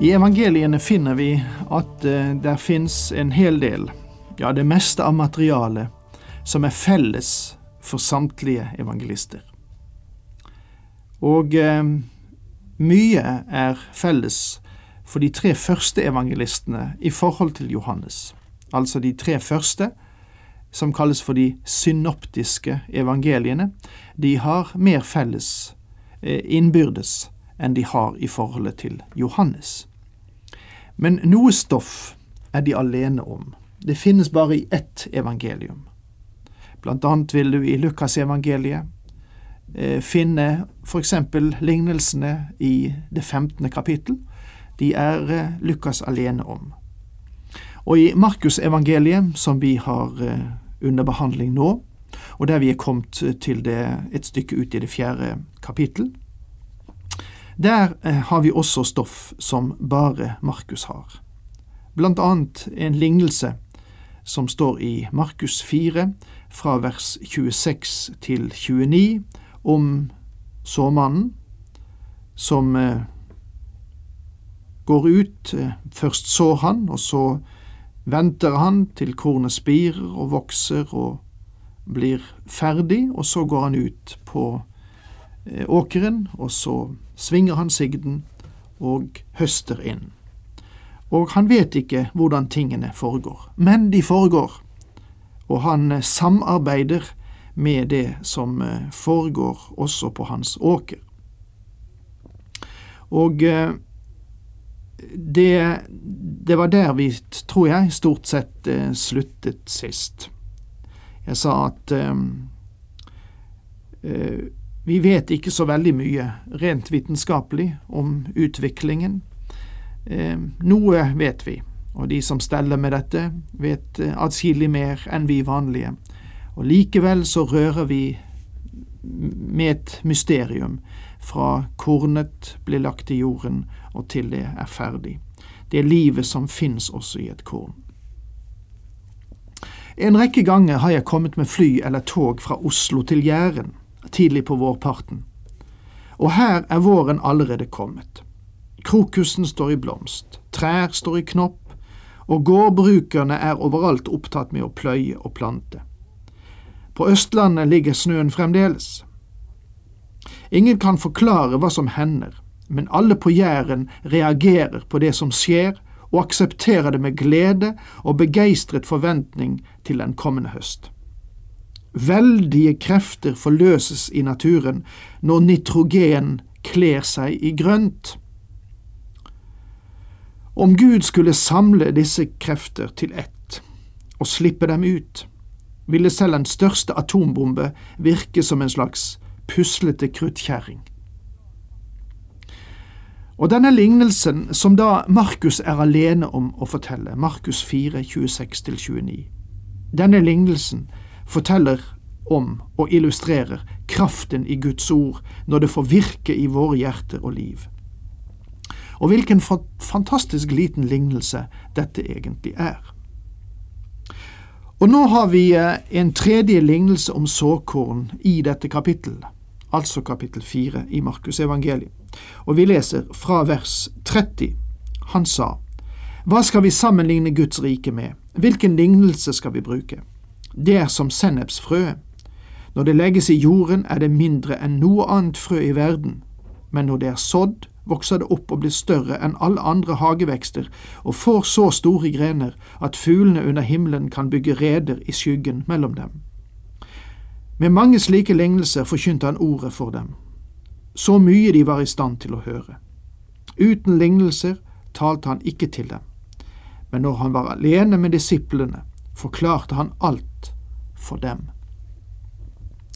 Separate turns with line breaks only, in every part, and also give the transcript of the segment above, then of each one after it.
I evangeliene finner vi at det der fins en hel del, ja det meste av materialet, som er felles for samtlige evangelister. Og eh, mye er felles for de tre første evangelistene i forhold til Johannes. Altså de tre første, som kalles for de synoptiske evangeliene, de har mer felles uh, innbyrdes enn de har i forholdet til Johannes. Men noe stoff er de alene om. Det finnes bare i ett evangelium. Blant annet vil du i Lukasevangeliet eh, finne eksempel lignelsene i det 15. kapittel. De er eh, Lukas alene om. Og i Markusevangeliet, som vi har eh, under behandling nå, og der vi er kommet til det et stykke ut i det fjerde kapittel, der eh, har vi også stoff som bare Markus har. Blant annet en lignelse som står i Markus 4, fra vers 26 til 29, om såmannen som eh, går ut. Eh, først sår han, og så venter han til kornet spirer og vokser og blir ferdig, og så går han ut på åkeren, og så svinger han sigden og høster inn. Og han vet ikke hvordan tingene foregår, men de foregår, og han samarbeider med det som eh, foregår også på hans åker. Og eh, det, det var der vi, tror jeg, stort sett eh, sluttet sist. Jeg sa at uh, vi vet ikke så veldig mye rent vitenskapelig om utviklingen. Eh, noe vet vi, og de som steller med dette, vet adskillig atskillig mer enn vi vanlige. Og likevel så rører vi med et mysterium fra kornet blir lagt i jorden og til det er ferdig. Det er livet som fins også i et korn. En rekke ganger har jeg kommet med fly eller tog fra Oslo til Jæren tidlig på vårparten. Og her er våren allerede kommet. Krokusen står i blomst, trær står i knopp, og gårdbrukerne er overalt opptatt med å pløye og plante. På Østlandet ligger snøen fremdeles. Ingen kan forklare hva som hender, men alle på Jæren reagerer på det som skjer, og aksepterer det med glede og begeistret forventning til den kommende høst. Veldige krefter forløses i naturen når nitrogen kler seg i grønt. Om Gud skulle samle disse krefter til ett og slippe dem ut, ville selv den største atombombe virke som en slags puslete kruttkjerring. Og denne lignelsen, som da Markus er alene om å fortelle, Markus 4, 26–29, denne lignelsen forteller om og illustrerer kraften i Guds ord når det får virke i våre hjerter og liv. Og hvilken fantastisk liten lignelse dette egentlig er. Og nå har vi eh, en tredje lignelse om såkorn i dette kapittelet, altså kapittel fire i Markus evangeliet. Og vi leser fra vers 30. Han sa, Hva skal vi sammenligne Guds rike med? Hvilken lignelse skal vi bruke? Det er som sennepsfrøet. Når det legges i jorden, er det mindre enn noe annet frø i verden, men når det er sådd, vokser det opp og blir større enn alle andre hagevekster og får så store grener at fuglene under himmelen kan bygge reder i skyggen mellom dem. Med mange slike lignelser forkynte han ordet for dem, så mye de var i stand til å høre. Uten lignelser talte han ikke til dem, men når han var alene med disiplene, forklarte han alt for dem.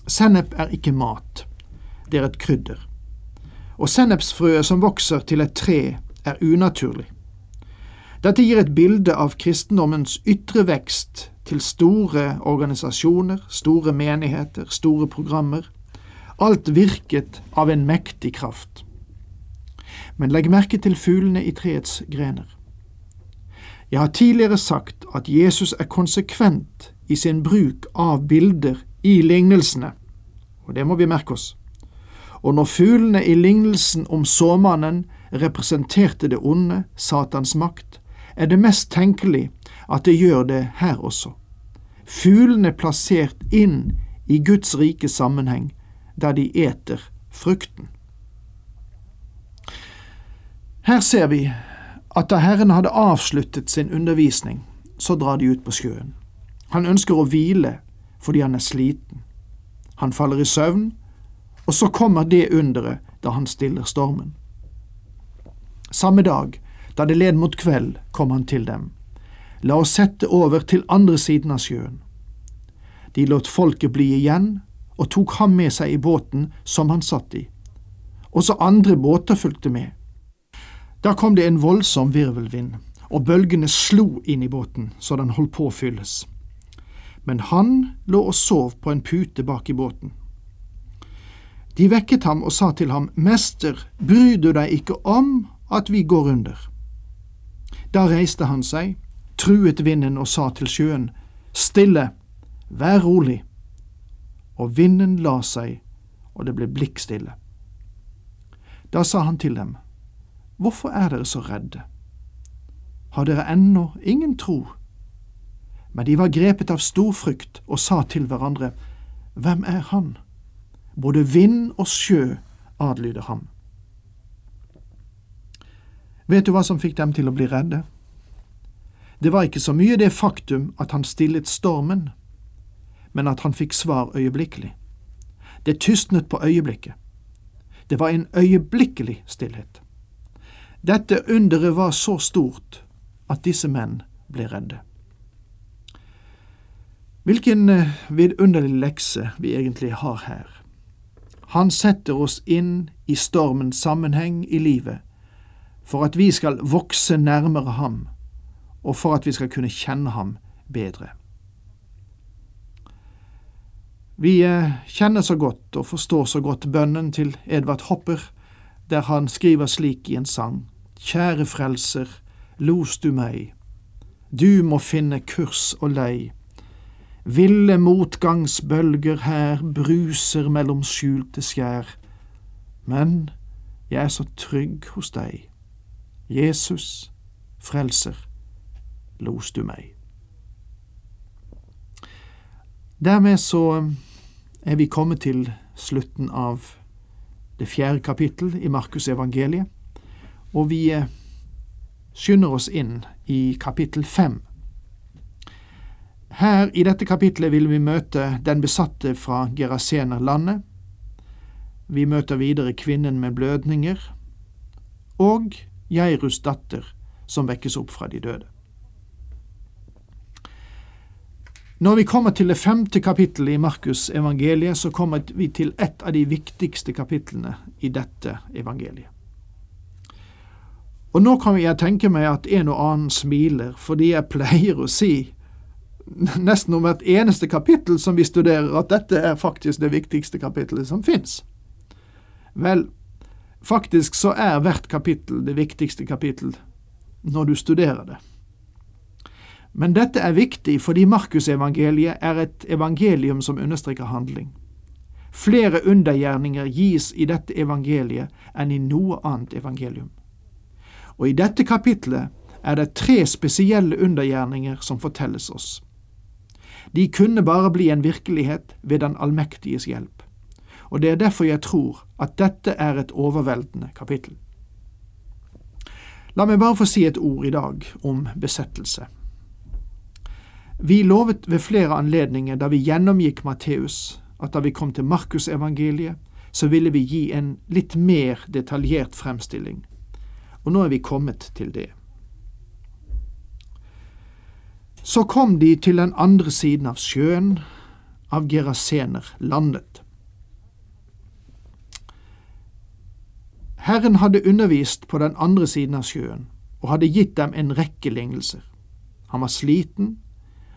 Sennep er ikke mat, det er et krydder. og sennepsfrøet som vokser til et tre, er unaturlig. Dette gir et bilde av kristendommens ytre vekst til store organisasjoner, store menigheter, store programmer. Alt virket av en mektig kraft. Men legg merke til fuglene i treets grener. Jeg har tidligere sagt at Jesus er konsekvent i sin bruk av bilder i lignelsene, og det må vi merke oss. Og når fuglene i lignelsen om såmannen representerte det onde, Satans makt, er det mest tenkelig at det gjør det her også. Fuglene plassert inn i Guds rike sammenheng, der de eter frukten. Her ser vi at da Herren hadde avsluttet sin undervisning, så drar de ut på sjøen. Han ønsker å hvile fordi han er sliten. Han faller i søvn, og så kommer det underet da han stiller stormen. Samme dag, da det led mot kveld, kom han til dem. La oss sette over til andre siden av sjøen. De lot folket bli igjen og tok ham med seg i båten som han satt i. Også andre båter fulgte med. Da kom det en voldsom virvelvind, og bølgene slo inn i båten så den holdt på å fylles. Men han lå og sov på en pute bak i båten. De vekket ham og sa til ham, Mester, bryr du deg ikke om at vi går under? Da reiste han seg, truet vinden og sa til sjøen, Stille, vær rolig. Og vinden la seg, og det ble blikkstille. Da sa han til dem, Hvorfor er dere så redde? Har dere ennå ingen tro? Men de var grepet av stor frykt og sa til hverandre, Hvem er han? Både vind og sjø adlyder ham. Vet du hva som fikk dem til å bli redde? Det var ikke så mye det faktum at han stillet stormen, men at han fikk svar øyeblikkelig. Det tystnet på øyeblikket. Det var en øyeblikkelig stillhet. Dette underet var så stort at disse menn ble redde. Hvilken eh, vidunderlig lekse vi egentlig har her. Han setter oss inn i stormens sammenheng i livet, for at vi skal vokse nærmere ham, og for at vi skal kunne kjenne ham bedre. Vi eh, kjenner så godt og forstår så godt bønnen til Edvard Hopper, der han skriver slik i en sang. Kjære Frelser, los du meg, du må finne kurs og lei. Ville motgangsbølger her bruser mellom skjulte skjær, men jeg er så trygg hos deg. Jesus, Frelser, los du meg. Dermed så er vi kommet til slutten av det fjerde kapittel i Markus evangeliet og vi eh, skynder oss inn i kapittel fem. Her i dette kapitlet vil vi møte den besatte fra Gerasenerlandet. Vi møter videre kvinnen med blødninger og Jairus datter som vekkes opp fra de døde. Når vi kommer til det femte kapittelet i Markus evangeliet, så kommer vi til et av de viktigste kapitlene i dette evangeliet. Og nå kan jeg tenke meg at en og annen smiler, fordi jeg pleier å si nesten om hvert eneste kapittel som vi studerer, at dette er faktisk det viktigste kapittelet som fins. Vel, faktisk så er hvert kapittel det viktigste kapittel når du studerer det. Men dette er viktig fordi Markusevangeliet er et evangelium som understreker handling. Flere undergjerninger gis i dette evangeliet enn i noe annet evangelium og i dette kapitlet er det tre spesielle undergjerninger som fortelles oss. De kunne bare bli en virkelighet ved Den allmektiges hjelp, og det er derfor jeg tror at dette er et overveldende kapittel. La meg bare få si et ord i dag om besettelse. Vi lovet ved flere anledninger da vi gjennomgikk Matteus, at da vi kom til Markusevangeliet, så ville vi gi en litt mer detaljert fremstilling og nå er vi kommet til det. Så kom de til den andre siden av sjøen, av Gerasener landet. Herren hadde undervist på den andre siden av sjøen og hadde gitt dem en rekke lignelser. Han var sliten,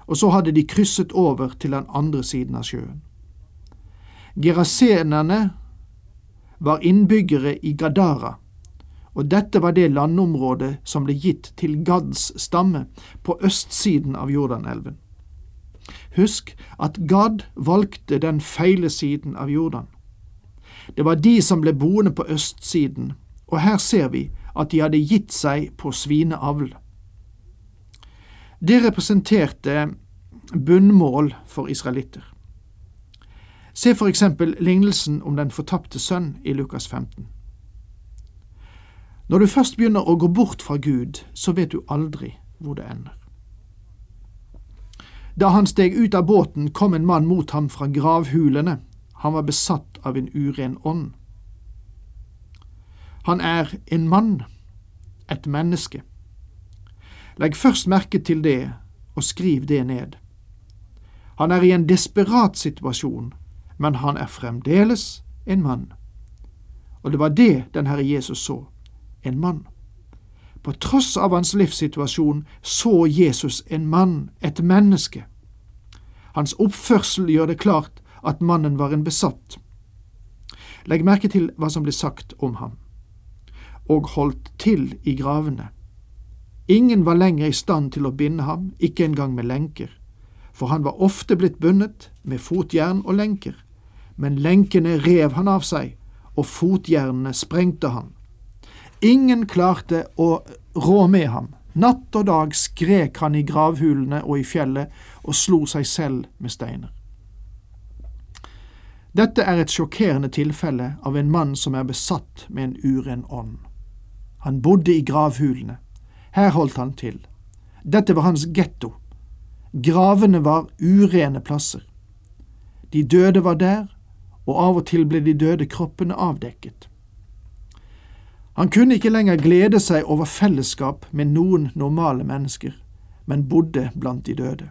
og så hadde de krysset over til den andre siden av sjøen. Gerasenerne var innbyggere i Gadara, og dette var det landområdet som ble gitt til Gads stamme på østsiden av Jordanelven. Husk at Gad valgte den feile siden av Jordan. Det var de som ble boende på østsiden, og her ser vi at de hadde gitt seg på svineavl. Det representerte bunnmål for israelitter. Se for eksempel lignelsen om den fortapte sønn i Lukas 15. Når du først begynner å gå bort fra Gud, så vet du aldri hvor det ender. Da han steg ut av båten, kom en mann mot ham fra gravhulene. Han var besatt av en uren ånd. Han er en mann, et menneske. Legg først merke til det, og skriv det ned. Han er i en desperat situasjon, men han er fremdeles en mann. Og det var det den Herre Jesus så, en mann. På tross av hans livssituasjon så Jesus en mann, et menneske. Hans oppførsel gjør det klart at mannen var en besatt. Legg merke til hva som ble sagt om ham. Og holdt til i gravene. Ingen var lenger i stand til å binde ham, ikke engang med lenker, for han var ofte blitt bundet med fotjern og lenker, men lenkene rev han av seg, og fotjernene sprengte han. Ingen klarte å rå med ham. Natt og dag skrek han i gravhulene og i fjellet og slo seg selv med steiner. Dette er et sjokkerende tilfelle av en mann som er besatt med en uren ånd. Han bodde i gravhulene. Her holdt han til. Dette var hans getto. Gravene var urene plasser. De døde var der, og av og til ble de døde kroppene avdekket. Han kunne ikke lenger glede seg over fellesskap med noen normale mennesker, men bodde blant de døde.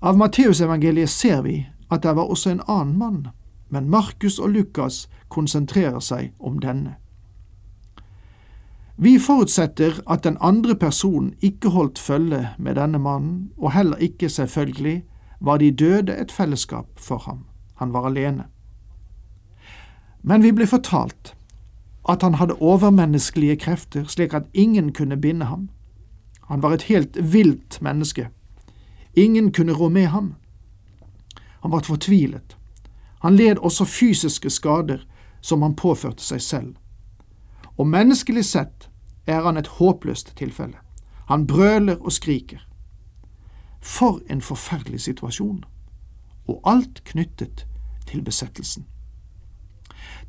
Av Matteusevangeliet ser vi at det var også en annen mann, men Markus og Lukas konsentrerer seg om denne. Vi forutsetter at den andre personen ikke holdt følge med denne mannen, og heller ikke, selvfølgelig, var de døde et fellesskap for ham. Han var alene. Men vi blir fortalt at han hadde overmenneskelige krefter slik at ingen kunne binde ham. Han var et helt vilt menneske. Ingen kunne rå med ham. Han var fortvilet. Han led også fysiske skader som han påførte seg selv. Og menneskelig sett er han et håpløst tilfelle. Han brøler og skriker. For en forferdelig situasjon, og alt knyttet til besettelsen.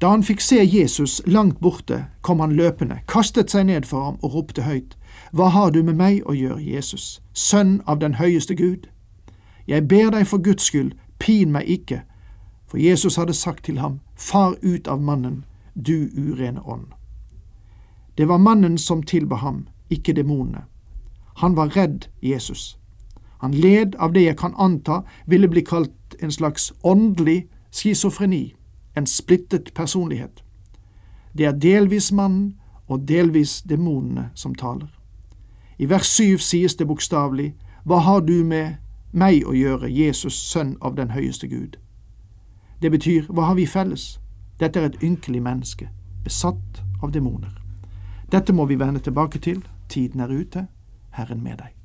Da han fikk se Jesus langt borte, kom han løpende, kastet seg ned for ham og ropte høyt, Hva har du med meg å gjøre, Jesus, Sønn av den høyeste Gud? Jeg ber deg for Guds skyld, pin meg ikke, for Jesus hadde sagt til ham, Far ut av mannen, du urene ånd. Det var mannen som tilba ham, ikke demonene. Han var redd Jesus. Han led av det jeg kan anta ville bli kalt en slags åndelig schizofreni en splittet personlighet. Det er delvis mannen og delvis demonene som taler. I vers syv sies det bokstavelig, Hva har du med meg å gjøre, Jesus, sønn av den høyeste Gud? Det betyr, hva har vi felles? Dette er et ynkelig menneske, besatt av demoner. Dette må vi vende tilbake til, tiden er ute, Herren med deg.